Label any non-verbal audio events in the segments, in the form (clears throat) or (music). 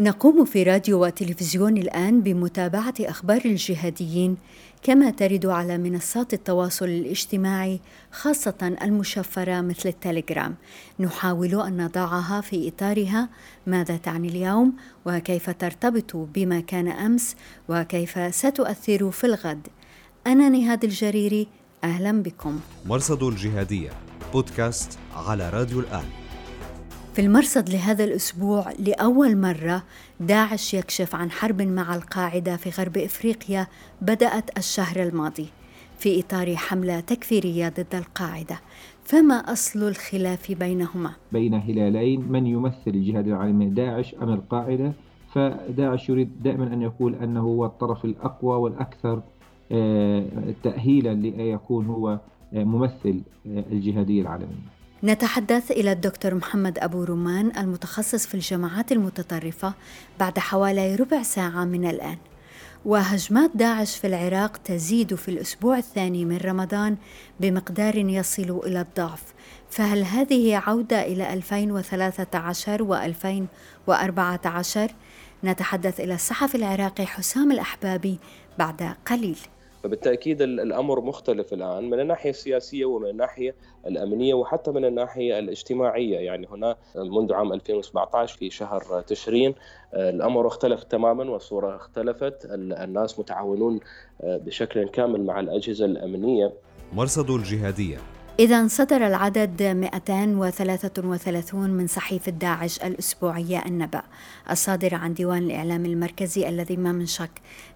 نقوم في راديو وتلفزيون الآن بمتابعة أخبار الجهاديين كما ترد على منصات التواصل الاجتماعي خاصة المشفرة مثل التليجرام. نحاول أن نضعها في إطارها. ماذا تعني اليوم؟ وكيف ترتبط بما كان أمس؟ وكيف ستؤثر في الغد؟ أنا نهاد الجريري أهلا بكم. مرصد الجهادية بودكاست على راديو الآن. في المرصد لهذا الأسبوع لأول مرة داعش يكشف عن حرب مع القاعدة في غرب إفريقيا بدأت الشهر الماضي في إطار حملة تكفيرية ضد القاعدة. فما أصل الخلاف بينهما؟ بين هلالين من يمثل الجهاد العالمي داعش أم القاعدة؟ فداعش يريد دائما أن يقول أنه هو الطرف الأقوى والأكثر آه، تأهيلا ليكون هو آه، ممثل آه، الجهادية العالمية نتحدث إلى الدكتور محمد أبو رومان المتخصص في الجماعات المتطرفة بعد حوالي ربع ساعة من الآن. وهجمات داعش في العراق تزيد في الأسبوع الثاني من رمضان بمقدار يصل إلى الضعف. فهل هذه عودة إلى 2013 و 2014؟ نتحدث إلى الصحفي العراقي حسام الأحبابي بعد قليل. فبالتأكيد الأمر مختلف الآن من الناحية السياسية ومن الناحية الأمنية وحتى من الناحية الاجتماعية. يعني هنا منذ عام 2017 في شهر تشرين الأمر اختلف تماما والصورة اختلفت. الناس متعاونون بشكل كامل مع الأجهزة الأمنية. مرصد الجهادية. إذا صدر العدد 233 من صحيفة داعش الأسبوعية النبأ. الصادرة عن ديوان الإعلام المركزي الذي ما من شك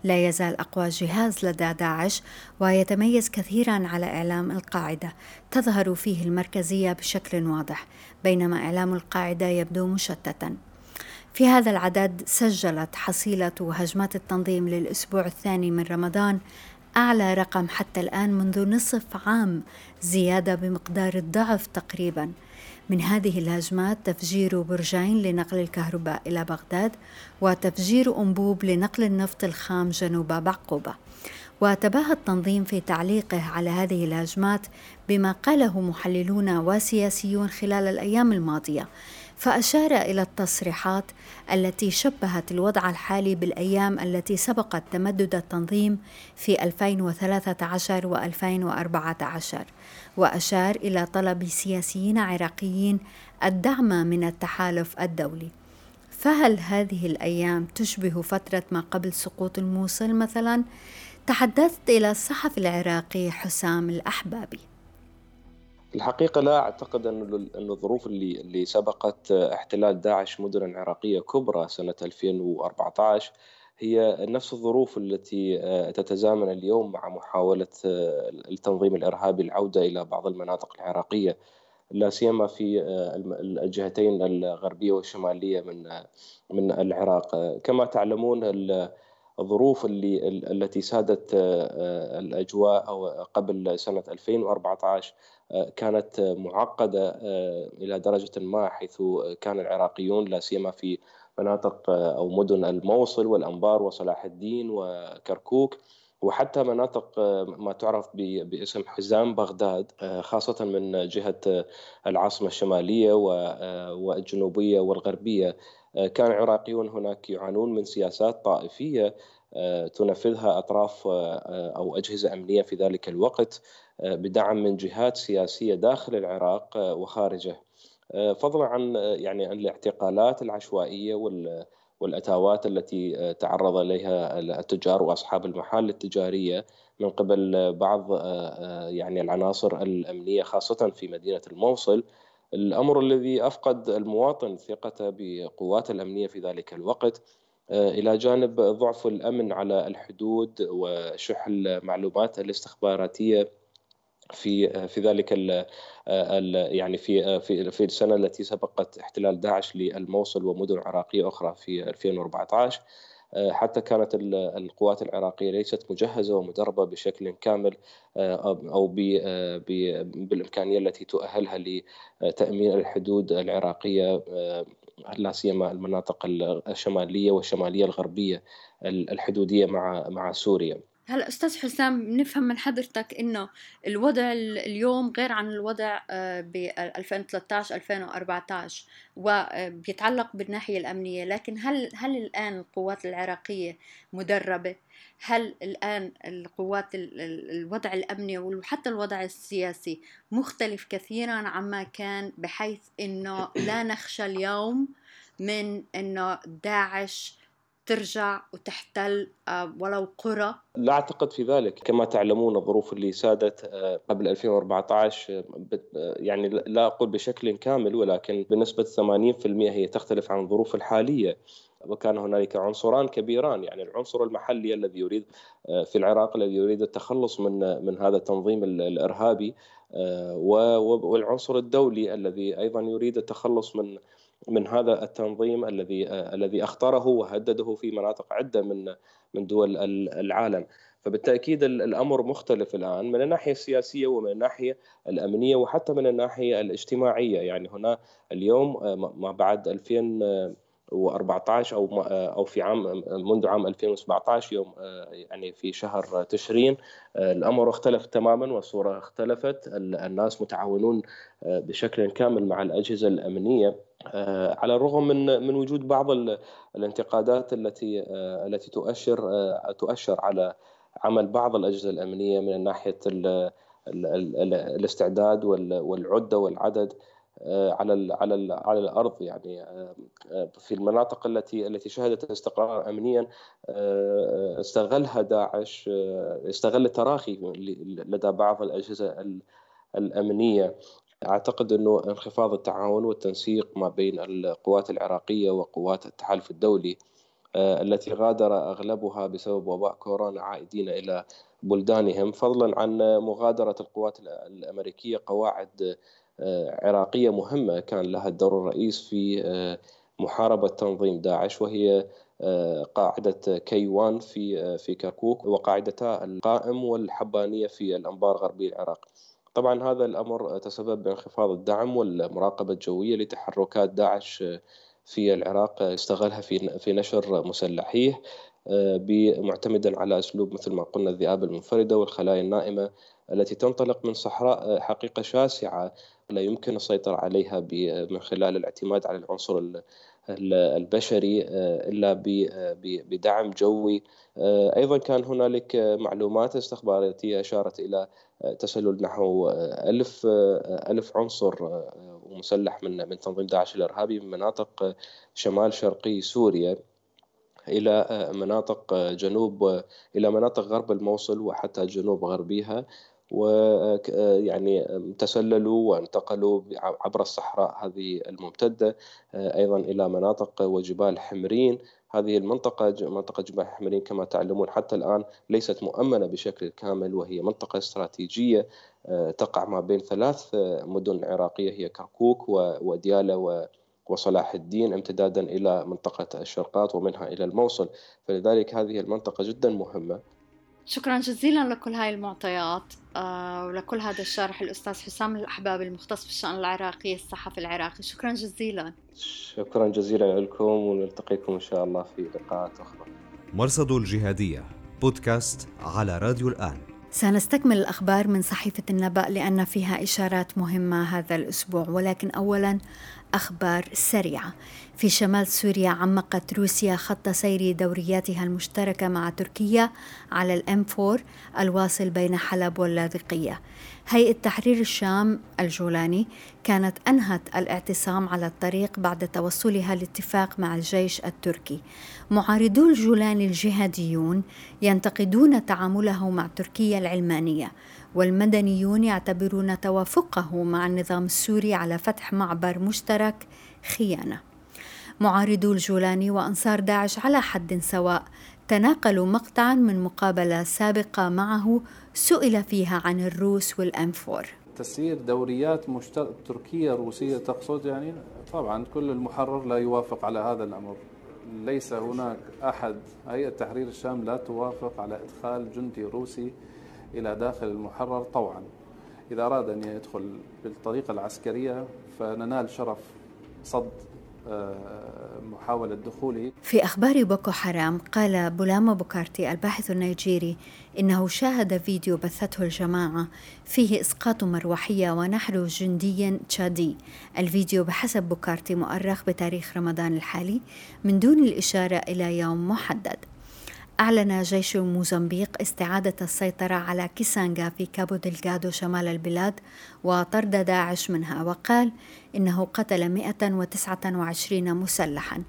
لا يزال أقوى جهاز لدى داعش ويتميز كثيرا على إعلام القاعدة. تظهر فيه المركزية بشكل واضح بينما إعلام القاعدة يبدو مشتتا. في هذا العدد سجلت حصيلة هجمات التنظيم للأسبوع الثاني من رمضان أعلى رقم حتى الآن منذ نصف عام زيادة بمقدار الضعف تقريبا. من هذه الهجمات تفجير برجين لنقل الكهرباء إلى بغداد وتفجير أنبوب لنقل النفط الخام جنوب بعقوبة. وتباهى التنظيم في تعليقه على هذه الهجمات بما قاله محللون وسياسيون خلال الأيام الماضية. فأشار إلى التصريحات التي شبهت الوضع الحالي بالأيام التي سبقت تمدد التنظيم في 2013 و 2014 وأشار إلى طلب سياسيين عراقيين الدعم من التحالف الدولي فهل هذه الأيام تشبه فترة ما قبل سقوط الموصل مثلا؟ تحدثت إلى الصحفي العراقي حسام الأحبابي الحقيقة لا أعتقد أن الظروف اللي اللي سبقت احتلال داعش مدن عراقية كبرى سنة 2014 هي نفس الظروف التي تتزامن اليوم مع محاولة التنظيم الإرهابي العودة إلى بعض المناطق العراقية لا سيما في الجهتين الغربية والشمالية من من العراق. كما تعلمون الظروف اللي التي سادت الأجواء قبل سنة 2014 كانت معقدة إلى درجة ما حيث كان العراقيون لا سيما في مناطق أو مدن الموصل والأنبار وصلاح الدين وكركوك وحتى مناطق ما تعرف باسم حزام بغداد خاصة من جهة العاصمة الشمالية والجنوبية والغربية. كان العراقيون هناك يعانون من سياسات طائفية تنفذها أطراف أو أجهزة أمنية في ذلك الوقت. بدعم من جهات سياسية داخل العراق وخارجه. فضلا عن يعني الاعتقالات العشوائية والأتاوات التي تعرض إليها التجار وأصحاب المحال التجارية من قبل بعض يعني العناصر الأمنية خاصة في مدينة الموصل. الأمر الذي أفقد المواطن ثقته بقوات الأمنية في ذلك الوقت إلى جانب ضعف الأمن على الحدود وشح المعلومات الاستخباراتية في في ذلك ال ال يعني في في في السنة التي سبقت احتلال داعش للموصل ومدن عراقية أخرى في 2014 حتى كانت القوات العراقية ليست مجهزة ومدربة بشكل كامل أو بالإمكانية التي تؤهلها لتأمين الحدود العراقية لا سيما المناطق الشمالية والشمالية الغربية الحدودية مع مع سوريا. هلأ أستاذ حسام نفهم من حضرتك إنه الوضع اليوم غير عن الوضع آه، ب 2013 2014 وبيتعلق بالناحية الأمنية لكن هل هل الآن القوات العراقية مدربة؟ هل الآن القوات الوضع الأمني وحتى الوضع السياسي مختلف كثيرا عما كان بحيث إنه لا نخشى اليوم من إنه داعش ترجع وتحتل آه، ولو قرى؟ لا أعتقد في ذلك، كما تعلمون الظروف اللي سادت آه، قبل 2014 آه، يعني لا أقول بشكل كامل ولكن بنسبة 80% هي تختلف عن الظروف الحالية. وكان هنالك عنصران كبيران يعني العنصر المحلي الذي يريد في العراق الذي يريد التخلص من من هذا التنظيم الإرهابي والعنصر الدولي الذي أيضا يريد التخلص من من هذا التنظيم الذي الذي أخطره وهدده في مناطق عدة من من دول العالم. فبالتأكيد الأمر مختلف الآن من الناحية السياسية ومن الناحية الأمنية وحتى من الناحية الاجتماعية. يعني هنا اليوم ما بعد 2000 و14 أو أو في عام منذ عام 2017 يوم يعني في شهر تشرين الأمر اختلف تماما والصورة اختلفت. الناس متعاونون بشكل كامل مع الأجهزة الأمنية على الرغم من من وجود بعض الانتقادات التي التي تؤشر تؤشر على عمل بعض الأجهزة الأمنية من ناحية الاستعداد والعدة والعدد. آه، على على على الأرض يعني آه، آه، في المناطق التي التي شهدت استقرارا أمنيا استغلها داعش استغل التراخي لدى بعض الأجهزة الأمنية. أعتقد أنه انخفاض التعاون والتنسيق ما بين القوات العراقية وقوات التحالف الدولي التي غادر أغلبها بسبب وباء كورونا عائدين إلى بلدانهم. فضلا عن مغادرة القوات الأمريكية قواعد عراقية مهمة كان لها الدور الرئيس في آه، محاربة تنظيم داعش وهي آه، قاعدة كيوان في في كركوك وقاعدتا القائم والحبانية في الأنبار غربي العراق. طبعا هذا الأمر تسبب بانخفاض الدعم والمراقبة الجوية لتحركات داعش في العراق استغلها في في نشر مسلحيه معتمدا على أسلوب مثل ما قلنا الذئاب المنفردة والخلايا النائمة التي تنطلق من صحراء حقيقة شاسعة. لا يمكن السيطرة عليها من خلال الاعتماد على العنصر البشري آه، إلا بدعم جوي. آه، أيضا كان هنالك معلومات استخباراتية أشارت إلى تسلل نحو ألف ألف عنصر مسلح من من تنظيم داعش الإرهابي من مناطق شمال شرقي سوريا إلى مناطق جنوب إلى مناطق غرب الموصل وحتى جنوب غربيها. ويعني تسللوا وانتقلوا عبر الصحراء هذه الممتدة أيضا إلى مناطق وجبال حمرين. هذه المنطقة منطقة جبال حمرين كما تعلمون حتى الآن ليست مؤمنة بشكل كامل وهي منطقة استراتيجية تقع ما بين ثلاث مدن عراقية هي كركوك وديالى وصلاح الدين امتدادا إلى منطقة الشرقات ومنها إلى الموصل. فلذلك هذه المنطقة جدا مهمة. شكرا جزيلا لكل هاي المعطيات آه ولكل هذا الشرح الأستاذ حسام الأحباب المختص بالشأن العراقي الصحفي العراقي. شكرا جزيلا. شكرا جزيلا لكم ونلتقيكم إن شاء الله في لقاءات أخرى. مرصد الجهادية بودكاست على راديو الآن. سنستكمل الأخبار من صحيفة النبأ لأن فيها إشارات مهمة هذا الأسبوع ولكن أولا أخبار سريعة. في شمال سوريا عمقت روسيا خط سير دورياتها المشتركة مع تركيا على الإم 4 الواصل بين حلب واللاذقية. هيئة تحرير الشام الجولاني كانت أنهت الاعتصام على الطريق بعد توصلها لاتفاق مع الجيش التركي. معارضو الجولاني الجهاديون ينتقدون تعامله مع تركيا العلمانية والمدنيون يعتبرون توافقه مع النظام السوري على فتح معبر مشترك خيانة. معارضو الجولاني وأنصار داعش على حد سواء. تناقلوا مقطعا من مقابلة سابقة معه سئل فيها عن الروس 4 تسيير دوريات مشتر... تركية روسية تقصد يعني؟ طبعا كل المحرر لا يوافق على هذا الأمر. ليس هناك أحد. هيئة تحرير الشام لا توافق على إدخال جندي روسي إلى داخل المحرر طوعا. إذا أراد أن يدخل بالطريقة العسكرية فننال شرف صد محاولة دخوله في أخبار بوكو حرام قال بولاما بوكارتي الباحث النيجيري إنه شاهد فيديو بثته الجماعة فيه إسقاط مروحية ونحر جندي تشادي. الفيديو بحسب بوكارتي مؤرخ بتاريخ رمضان الحالي من دون الإشارة إلى يوم محدد. أعلن جيش موزمبيق استعادة السيطرة على كيسانغا في كابو دلغادو شمال البلاد وطرد داعش منها وقال إنه قتل 129 مسلحا.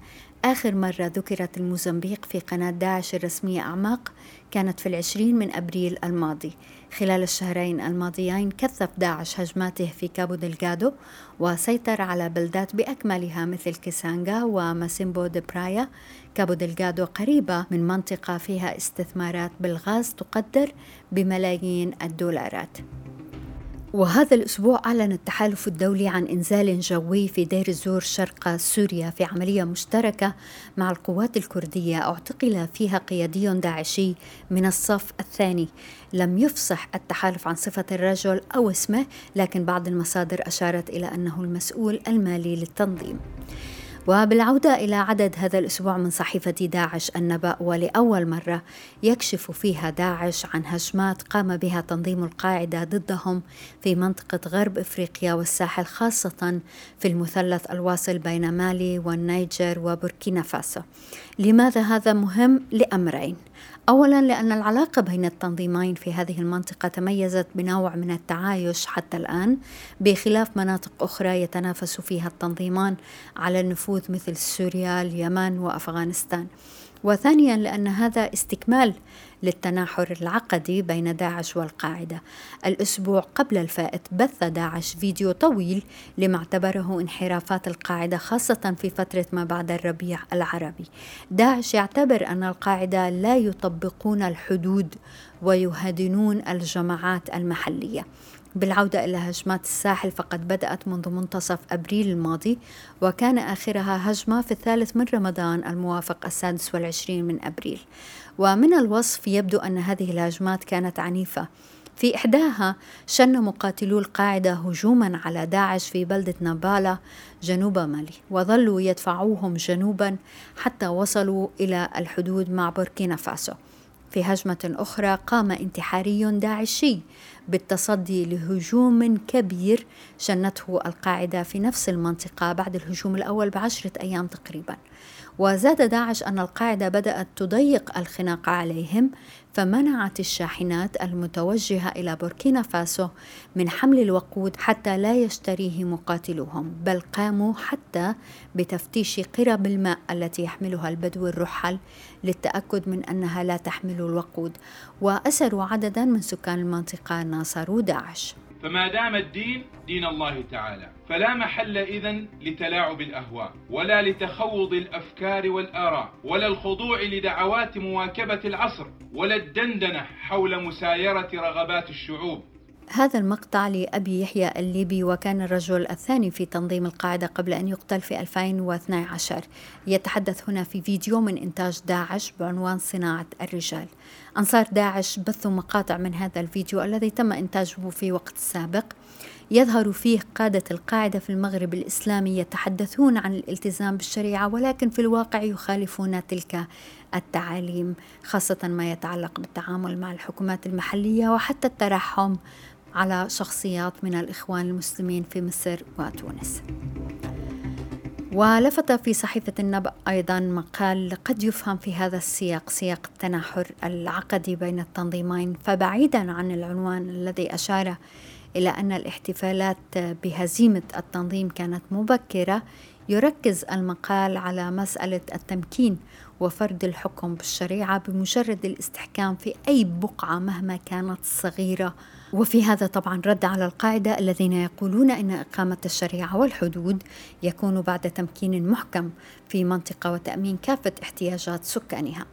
آخر مرة ذكرت الموزمبيق في قناة داعش الرسمية أعماق كانت في العشرين من أبريل الماضي. خلال الشهرين الماضيين كثف داعش هجماته في كابو دلغادو وسيطر على بلدات بأكملها مثل كيسانغا وماسيمبو دي برايا. كابو دلغادو قريبة من منطقة فيها استثمارات بالغاز تقدر بملايين الدولارات. وهذا الأسبوع أعلن التحالف الدولي عن إنزال جوي في دير الزور شرق سوريا في عملية مشتركة مع القوات الكردية أعتقل فيها قيادي داعشي من الصف الثاني. لم يفصح التحالف عن صفة الرجل أو اسمه لكن بعض المصادر أشارت إلى أنه المسؤول المالي للتنظيم. وبالعودة إلى عدد هذا الأسبوع من صحيفة داعش النبأ ولأول مرة يكشف فيها داعش عن هجمات قام بها تنظيم القاعدة ضدهم في منطقة غرب إفريقيا والساحل خاصة في المثلث الواصل بين مالي والنيجر وبوركينا فاسو لماذا هذا مهم؟ لأمرين اولا لأن العلاقة بين التنظيمين في هذه المنطقة تميزت بنوع من التعايش حتى الآن بخلاف مناطق أخرى يتنافس فيها التنظيمان على النفوذ مثل سوريا اليمن وأفغانستان. وثانيا لأن هذا استكمال للتناحر العقدي بين داعش والقاعدة. الأسبوع قبل الفائت بث داعش فيديو طويل لما اعتبره انحرافات القاعدة خاصة في فترة ما بعد الربيع العربي. داعش يعتبر أن القاعدة لا يطبقون الحدود ويهدنون الجماعات المحلية. بالعودة إلى هجمات الساحل فقد بدأت منذ منتصف أبريل الماضي وكان آخرها هجمة في الثالث من رمضان الموافق السادس والعشرين من أبريل. ومن الوصف يبدو أن هذه الهجمات كانت عنيفة. في إحداها شن مقاتلو القاعدة هجوما على داعش في بلدة نابالا جنوب مالي وظلوا يدفعوهم جنوبا حتى وصلوا إلى الحدود مع بوركينا فاسو. في هجمة أخرى قام انتحاري داعشي بالتصدي لهجوم كبير شنته القاعدة في نفس المنطقة بعد الهجوم الأول بعشرة أيام تقريبا. وزاد داعش أن القاعدة بدأت تضيق الخناق عليهم فمنعت الشاحنات المتوجهة إلى بوركينا فاسو من حمل الوقود حتى لا يشتريه مقاتلوهم بل قاموا حتى بتفتيش قرب الماء التي يحملها البدو الرحل للتأكد من أنها لا تحمل الوقود وأسروا عددا من سكان المنطقة ناصروا داعش. فما دام الدين دين الله تعالى فلا محل إذن لتلاعب الأهواء ولا لتخوض الأفكار والآراء ولا الخضوع لدعوات مواكبة العصر ولا الدندنة حول مسايرة رغبات الشعوب. هذا المقطع لأبي يحيى الليبي وكان الرجل الثاني في تنظيم القاعدة قبل أن يقتل في 2012 يتحدث هنا في فيديو من إنتاج داعش بعنوان صناعة الرجال. أنصار داعش بثوا مقاطع من هذا الفيديو الذي تم إنتاجه في وقت سابق. يظهر فيه قادة القاعدة في المغرب الإسلامي يتحدثون عن الالتزام بالشريعة ولكن في الواقع يخالفون تلك التعاليم خاصة ما يتعلق بالتعامل مع الحكومات المحلية وحتى الترحم على شخصيات من الإخوان المسلمين في مصر وتونس. ولفت في صحيفة النبأ أيضا مقال قد يفهم في هذا السياق سياق التناحر العقدي بين التنظيمين. فبعيدا عن العنوان الذي أشار إلى أن الاحتفالات بهزيمة التنظيم كانت مبكرة يركز المقال على مسألة التمكين وفرض الحكم بالشريعة بمجرد الاستحكام في أي بقعة مهما كانت صغيرة. وفي هذا طبعا رد على القاعدة الذين يقولون أن إقامة الشريعة والحدود يكون بعد تمكين محكم في منطقة وتأمين كافة احتياجات سكانها.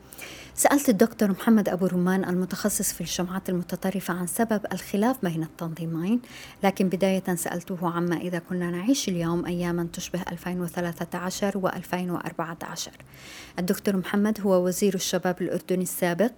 سألت الدكتور محمد أبو رمان المتخصص في الجماعات المتطرفة عن سبب الخلاف بين التنظيمين لكن بداية سألته عما إذا كنا نعيش اليوم أياما تشبه 2013 و 2014 الدكتور محمد هو وزير الشباب الأردني السابق.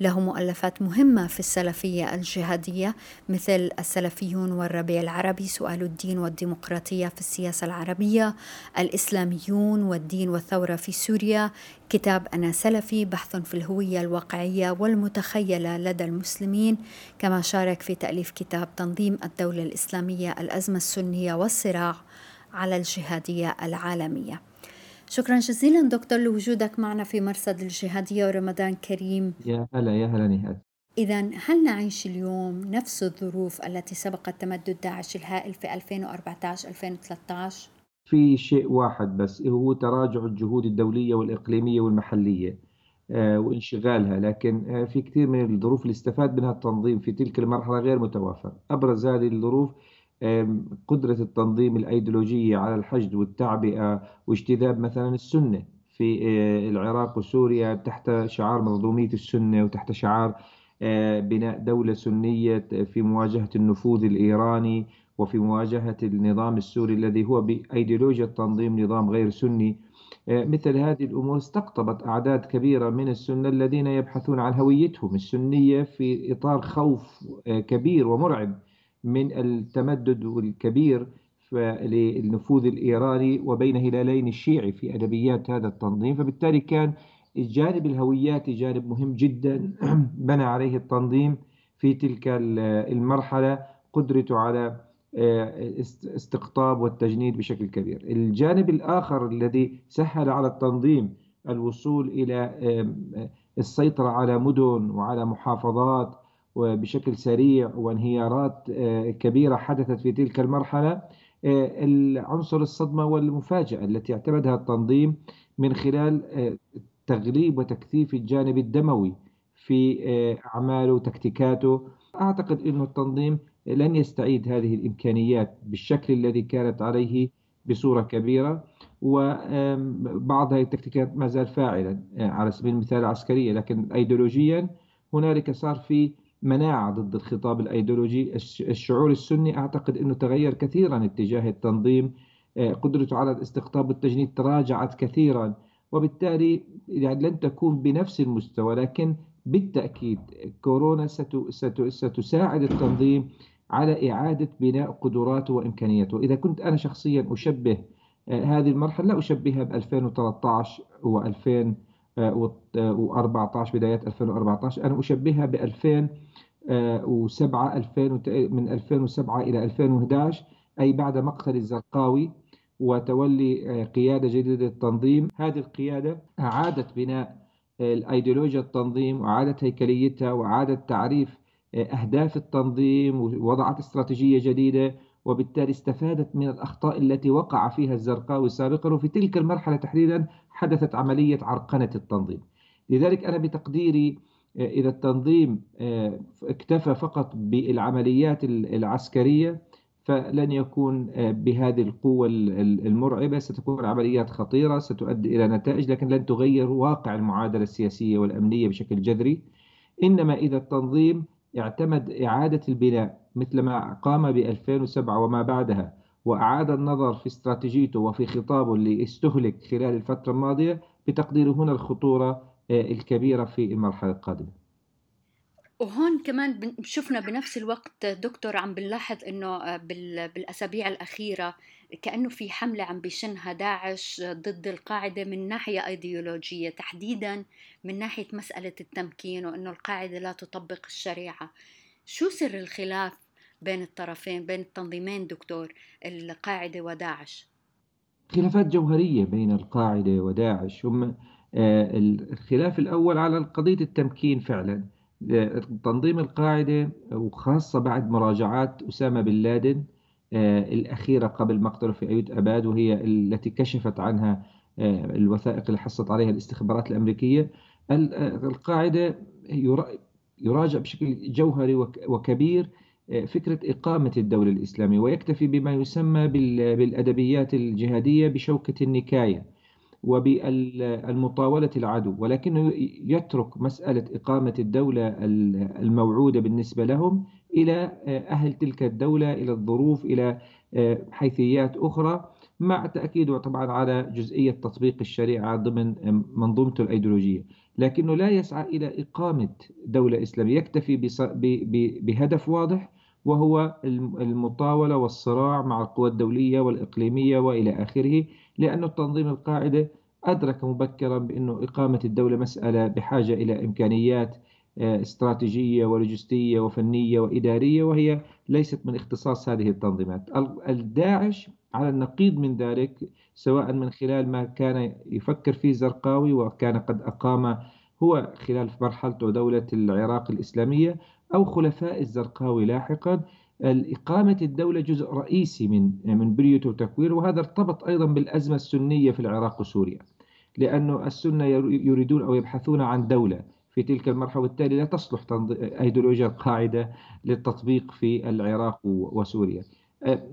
له مؤلفات مهمة في السلفية الجهادية مثل السلفيون والربيع العربي سؤال الدين والديمقراطية في السياسة العربية الإسلاميون والدين والثورة في سوريا كتاب أنا سلفي بحث في الهوية الواقعية والمتخيلة لدى المسلمين كما شارك في تأليف كتاب تنظيم الدولة الإسلامية الأزمة السنية والصراع على الجهادية العالمية. شكرا جزيلا دكتور لوجودك معنا في مرصد الجهادية ورمضان كريم. يا هلا يا هلا نهاد. إذا هل نعيش اليوم نفس الظروف التي سبقت تمدد داعش الهائل في 2014-2013؟ في شيء واحد بس هو تراجع الجهود الدولية والإقليمية والمحلية آه، وانشغالها. لكن آه، في كثير من الظروف اللي استفاد منها التنظيم في تلك المرحلة غير متوافر أبرز هذه الظروف قدرة التنظيم الأيديولوجية على الحشد والتعبئة واجتذاب مثلا السنة في آه، العراق وسوريا تحت شعار منظومية السنة وتحت شعار بناء دولة سنية في مواجهة النفوذ الإيراني وفي مواجهة النظام السوري الذي هو بأيديولوجيا التنظيم نظام غير سني. آه، مثل هذه الأمور استقطبت أعداد كبيرة من السنة الذين يبحثون عن هويتهم السنية في إطار خوف كبير ومرعب من التمدد الكبير للنفوذ الإيراني وبين هلالين الشيعي في أدبيات هذا التنظيم. فبالتالي كان الجانب الهوياتي جانب مهم جدا. (clears throat) بنى عليه التنظيم في تلك المرحلة قدرته على آه، استقطاب والتجنيد بشكل كبير. الجانب الآخر الذي سهل على التنظيم الوصول إلى السيطرة على مدن وعلى محافظات وبشكل سريع وانهيارات آه، كبيرة حدثت في تلك المرحلة آه، العنصر الصدمة والمفاجأة التي اعتمدها التنظيم من خلال آه، تغليب وتكثيف الجانب الدموي في أعماله وتكتيكاته. أعتقد أن التنظيم لن يستعيد هذه الإمكانيات بالشكل الذي كانت عليه بصورة كبيرة وبعض هذه التكتيكات ما زال فاعلا على سبيل المثال عسكرية. لكن أيديولوجيا هنالك صار في مناعة ضد الخطاب الأيديولوجي. الشعور السني أعتقد أنه تغير كثيرا اتجاه التنظيم آه، قدرته على الاستقطاب والتجنيد تراجعت كثيرا. وبالتالي يعني لن تكون بنفس المستوى لكن بالتأكيد كورونا ستساعد التنظيم على إعادة بناء قدراته وإمكانياته. إذا كنت أنا شخصيا أشبه آه، هذه المرحلة لا أشبهها ب 2013 و 2014 بدايات 2014 أنا أشبهها ب 2000 2007 2000 من 2007 إلى 2011 أي بعد مقتل الزرقاوي وتولي آه، قيادة جديدة للتنظيم. هذه القيادة أعادت بناء آه، الأيديولوجيا التنظيم وأعادت هيكليتها وأعادت تعريف أهداف التنظيم ووضعت استراتيجية جديدة وبالتالي استفادت من الأخطاء التي وقع فيها الزرقاوي سابقا وفي تلك المرحلة تحديدا حدثت عملية عرقنة التنظيم. لذلك أنا بتقديري آه، إذا التنظيم آه، اكتفى فقط بالعمليات العسكرية فلن يكون آه، بهذه القوة المرعبة. ستكون عمليات خطيرة ستؤدي إلى نتائج لكن لن تغير واقع المعادلة السياسية والأمنية بشكل جذري. إنما إذا التنظيم اعتمد إعادة البناء مثل ما قام ب 2007 وما بعدها وأعاد النظر في استراتيجيته وفي خطابه اللي استهلك خلال الفترة الماضية بتقدير هنا الخطورة آه، الكبيرة في المرحلة القادمة. وهون كمان شفنا بنفس الوقت دكتور عم بنلاحظ إنه آه، بالأسابيع الأخيرة كأنه في حملة عم بيشنها داعش ضد القاعدة من ناحية أيديولوجية تحديدا من ناحية مسألة التمكين وإنه القاعدة لا تطبق الشريعة. شو سر الخلاف بين الطرفين بين التنظيمين دكتور القاعدة وداعش؟ خلافات جوهرية بين القاعدة وداعش هم آه، الخلاف الأول على قضية التمكين فعلا. تنظيم القاعدة وخاصة بعد مراجعات أسامة بن لادن آه، الأخيرة قبل مقتله في أيوت أباد وهي التي كشفت عنها الوثائق اللي حصلت عليها الاستخبارات الأمريكية. القاعدة يراجع بشكل جوهري وكبير فكرة إقامة الدولة الإسلامية ويكتفي بما يسمى بالأدبيات الجهادية بشوكة النكاية. وبالمطاولة العدو ولكنه يترك مسألة إقامة الدولة الموعودة بالنسبة لهم إلى أهل تلك الدولة إلى الظروف إلى حيثيات أخرى مع تأكيده طبعا على جزئية تطبيق الشريعة ضمن منظومته الأيديولوجية. لكنه لا يسعى إلى إقامة دولة إسلامية يكتفي بهدف واضح وهو المطاولة والصراع مع القوى الدولية والإقليمية وإلى آخره. لأن التنظيم القاعدة أدرك مبكرا بأنه إقامة الدولة مسألة بحاجة إلى إمكانيات آه، استراتيجية ولوجستية وفنية وإدارية وهي ليست من اختصاص هذه التنظيمات. الداعش على النقيض من ذلك سواء من خلال ما كان يفكر فيه زرقاوي وكان قد أقام هو خلال مرحلته دولة العراق الإسلامية أو خلفاء الزرقاوي لاحقا إقامة الدولة جزء رئيسي من من بنيته وتكويره وهذا ارتبط أيضا بالأزمة السنية في العراق وسوريا لأنه السنة يريدون أو يبحثون عن دولة في تلك المرحلة وبالتالي لا تصلح أيديولوجيا القاعدة للتطبيق في العراق وسوريا.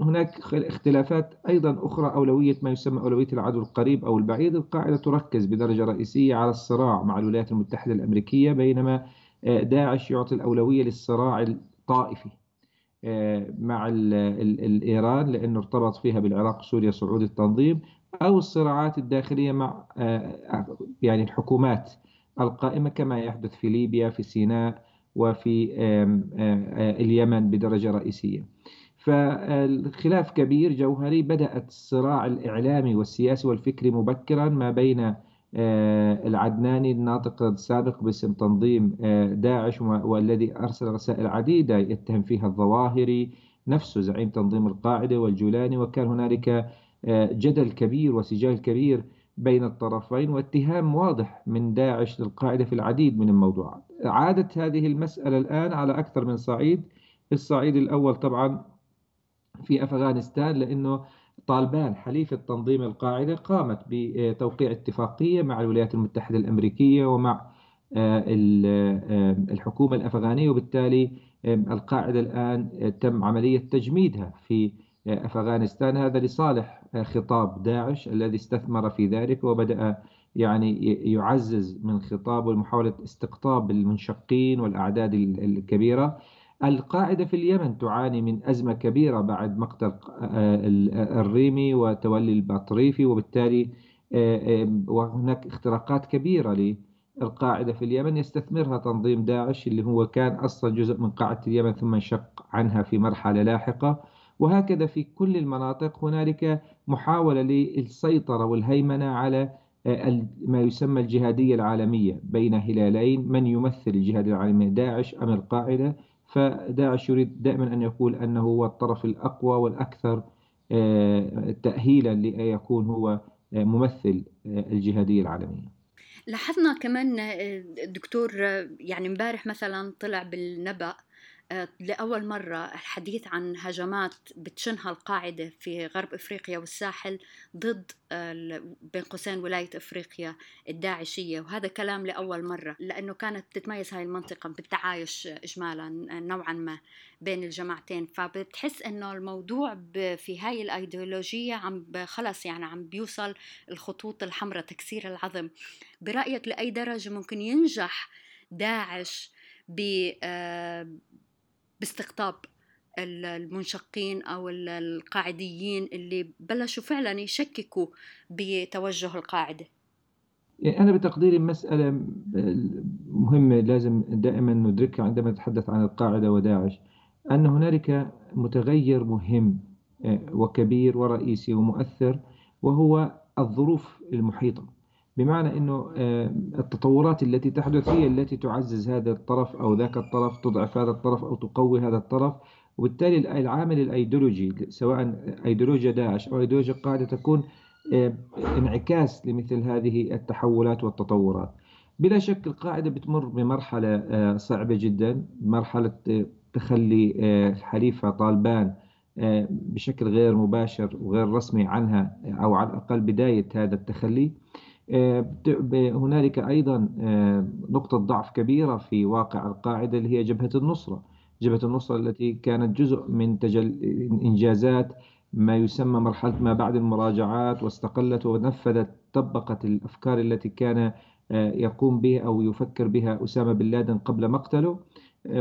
هناك اختلافات أيضا أخرى أولوية ما يسمى أولوية العدو القريب أو البعيد. القاعدة تركز بدرجة رئيسية على الصراع مع الولايات المتحدة الأمريكية بينما داعش يعطي الأولوية للصراع الطائفي. مع الإيران لأنه ارتبط فيها بالعراق سوريا صعود التنظيم أو الصراعات الداخلية مع يعني الحكومات القائمة كما يحدث في ليبيا في سيناء وفي اليمن بدرجة رئيسية. فالخلاف كبير جوهري بدأت الصراع الإعلامي والسياسي والفكري مبكرا ما بين العدناني الناطق السابق باسم تنظيم داعش والذي أرسل رسائل عديدة يتهم فيها الظواهري نفسه زعيم تنظيم القاعدة والجولاني وكان هنالك جدل كبير وسجال كبير بين الطرفين واتهام واضح من داعش للقاعدة في العديد من الموضوعات عادت هذه المسألة الآن على أكثر من صعيد الصعيد الأول طبعا في أفغانستان لأنه طالبان حليفة تنظيم القاعدة قامت بتوقيع اتفاقية مع الولايات المتحدة الأمريكية ومع آه، آه، الحكومة الأفغانية وبالتالي القاعدة الآن تم عملية تجميدها في أفغانستان. هذا لصالح خطاب داعش الذي استثمر في ذلك وبدأ يعني يعزز من خطابه لمحاولة استقطاب المنشقين والأعداد الكبيرة. القاعدة في اليمن تعاني من أزمة كبيرة بعد مقتل الريمي وتولي البطريفي وبالتالي وهناك اختراقات كبيرة للقاعدة في اليمن يستثمرها تنظيم داعش اللي هو كان أصلا جزء من قاعدة اليمن ثم انشق عنها في مرحلة لاحقة. وهكذا في كل المناطق هنالك محاولة للسيطرة والهيمنة على آه، ما يسمى الجهادية العالمية بين هلالين من يمثل الجهاد العالمي داعش أم القاعدة. فداعش يريد دائما أن يقول أنه هو الطرف الأقوى والأكثر آه، تأهيلا ليكون هو آه، ممثل الجهادية العالمية. لاحظنا كمان دكتور يعني امبارح مثلا طلع بالنبأ آه، لأول مرة الحديث عن هجمات بتشنها القاعدة في غرب إفريقيا والساحل ضد بين قوسين ولاية إفريقيا الداعشية وهذا كلام لأول مرة لأنه كانت تتميز هاي المنطقة بالتعايش إجمالا نوعا ما بين الجماعتين. فبتحس إنه الموضوع في هاي الأيديولوجية عم خلص يعني عم بيوصل الخطوط الحمراء تكسير العظم. برأيك لأي درجة ممكن ينجح داعش آه، باستقطاب المنشقين أو القاعديين اللي بلشوا فعلا يشككوا بتوجه القاعدة. يعني أنا بتقديري مسألة مهمة لازم دائما ندركها عندما نتحدث عن القاعدة وداعش أن هنالك متغير مهم آه، وكبير ورئيسي ومؤثر وهو الظروف المحيطة. بمعنى أنه آه، التطورات التي تحدث هي التي تعزز هذا الطرف أو ذاك الطرف تضعف هذا الطرف أو تقوي هذا الطرف. وبالتالي العامل الأيديولوجي سواء أيديولوجيا داعش أو أيديولوجيا القاعدة تكون آه، انعكاس لمثل هذه التحولات والتطورات. بلا شك القاعدة بتمر بمرحلة آه، صعبة جدا مرحلة تخلي حليفها طالبان بشكل غير مباشر وغير رسمي عنها أو على الأقل بداية هذا التخلي. هنالك أيضا آه، نقطة ضعف كبيرة في واقع القاعدة اللي هي جبهة النصرة. جبهة النصرة التي كانت جزء من تجل إنجازات ما يسمى مرحلة ما بعد المراجعات واستقلت ونفذت طبقت الأفكار التي كان آه، يقوم بها أو يفكر بها أسامة بن لادن قبل مقتله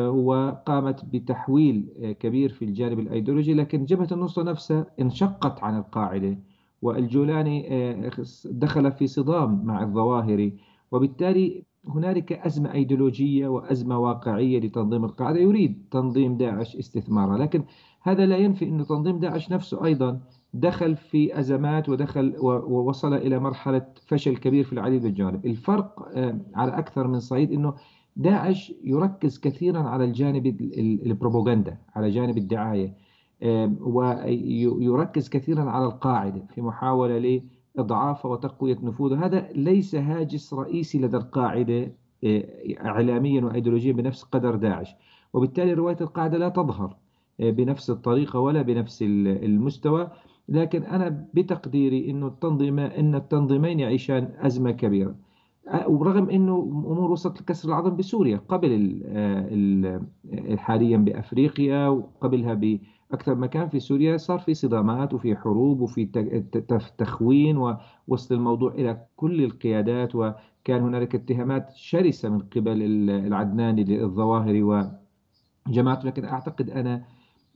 وقامت بتحويل كبير في الجانب الأيديولوجي. لكن جبهة النصرة نفسها انشقت عن القاعدة. والجولاني آه، دخل في صدام مع الظواهري وبالتالي هنالك أزمة أيديولوجية وأزمة واقعية لتنظيم القاعدة. يريد تنظيم داعش استثمارها لكن هذا لا ينفي أن تنظيم داعش نفسه أيضا دخل في أزمات ودخل ووصل إلى مرحلة فشل كبير في العديد من الجوانب. الفرق آه، على أكثر من صعيد أنه داعش يركز كثيرا على الجانب البروباغندا على جانب الدعاية. ويركز كثيرا على القاعدة في محاولة لإضعاف وتقوية نفوذه. هذا ليس هاجس رئيسي لدى القاعدة آه، إعلاميا وأيديولوجيا بنفس قدر داعش. وبالتالي رواية القاعدة لا تظهر آه، بنفس الطريقة ولا بنفس المستوى. لكن أنا بتقديري أنه التنظيم أن التنظيمين يعيشان أزمة كبيرة. ورغم أنه أمور وصلت لكسر العظم بسوريا قبل حاليا بأفريقيا وقبلها بأكثر مكان في سوريا صار في صدامات وفي حروب وفي تخوين ووصل الموضوع إلى كل القيادات وكان هنالك اتهامات شرسة من قبل العدناني للظواهر وجماعته لكن أعتقد أنا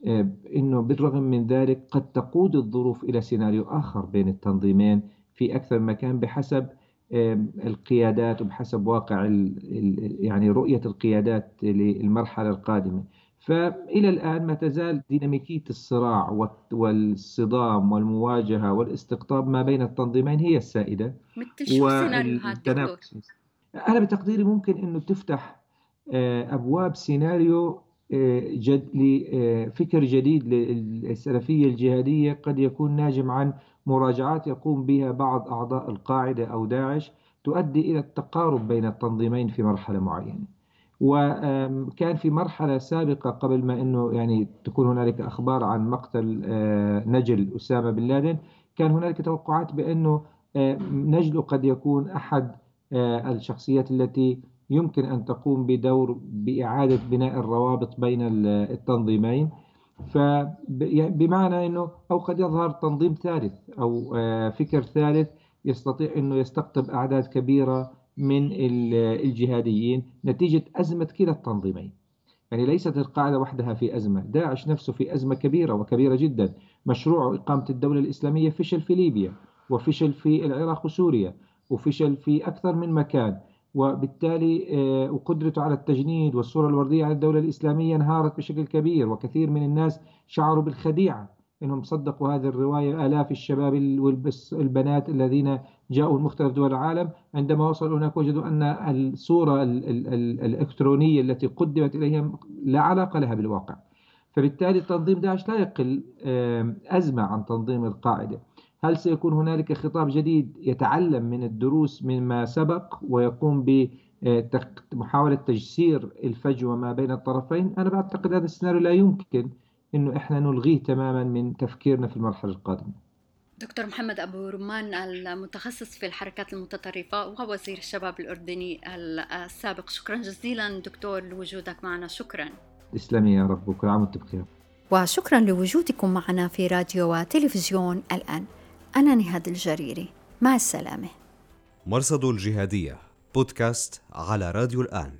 آه، إنه بالرغم من ذلك قد تقود الظروف إلى سيناريو آخر بين التنظيمين في أكثر مكان بحسب القيادات وبحسب واقع يعني رؤية القيادات للمرحلة القادمة. فإلى الآن ما تزال ديناميكية الصراع والصدام والمواجهة والاستقطاب ما بين التنظيمين هي السائدة. مثل شو سيناريوهات أنا بتقديري ممكن أنه تفتح آه، أبواب سيناريو جد لفكر جديد للسلفية الجهادية. قد يكون ناجم عن مراجعات يقوم بها بعض أعضاء القاعدة أو داعش تؤدي إلى التقارب بين التنظيمين في مرحلة معينة. وكان في مرحلة سابقة قبل ما أنه يعني تكون هنالك أخبار عن مقتل آه، نجل أسامة بن لادن كان هنالك توقعات بأنه آه، نجل قد يكون أحد آه، الشخصيات التي يمكن أن تقوم بدور بإعادة بناء الروابط بين التنظيمين. فبمعنى أنه أو قد يظهر تنظيم ثالث آه، فكر ثالث يستطيع أنه يستقطب أعداد كبيرة من الجهاديين نتيجة أزمة كلا التنظيمين. يعني ليست القاعدة وحدها في أزمة. داعش نفسه في أزمة كبيرة وكبيرة جدا. مشروع إقامة الدولة الإسلامية فشل في ليبيا وفشل في العراق وسوريا وفشل في أكثر من مكان. وبالتالي آه، وقدرته على التجنيد والصورة الوردية على الدولة الإسلامية انهارت بشكل كبير. وكثير من الناس شعروا بالخديعة إنهم صدقوا هذه الرواية. آلاف الشباب والبنات الذين جاءوا مختلف دول العالم عندما وصلوا هناك وجدوا أن الصورة الإلكترونية التي قدمت إليهم لا علاقة لها بالواقع. فبالتالي تنظيم داعش لا يقل أزمة عن تنظيم القاعدة. هل سيكون هنالك خطاب جديد يتعلم من الدروس مما سبق ويقوم بمحاولة تجسير الفجوة ما بين الطرفين أنا بعتقد هذا السيناريو لا يمكن أنه إحنا نلغيه تماما من تفكيرنا في المرحلة القادمة دكتور محمد أبو رمان المتخصص في الحركات المتطرفة ووزير الشباب الأردني السابق. شكرا جزيلا دكتور لوجودك معنا. شكرا. تسلمي يا رب وكل عام وانت بخير. وشكرا لوجودكم معنا في راديو وتلفزيون الآن. أنا نهاد الجريري. مع السلامة. مرصد الجهادية بودكاست على راديو الآن.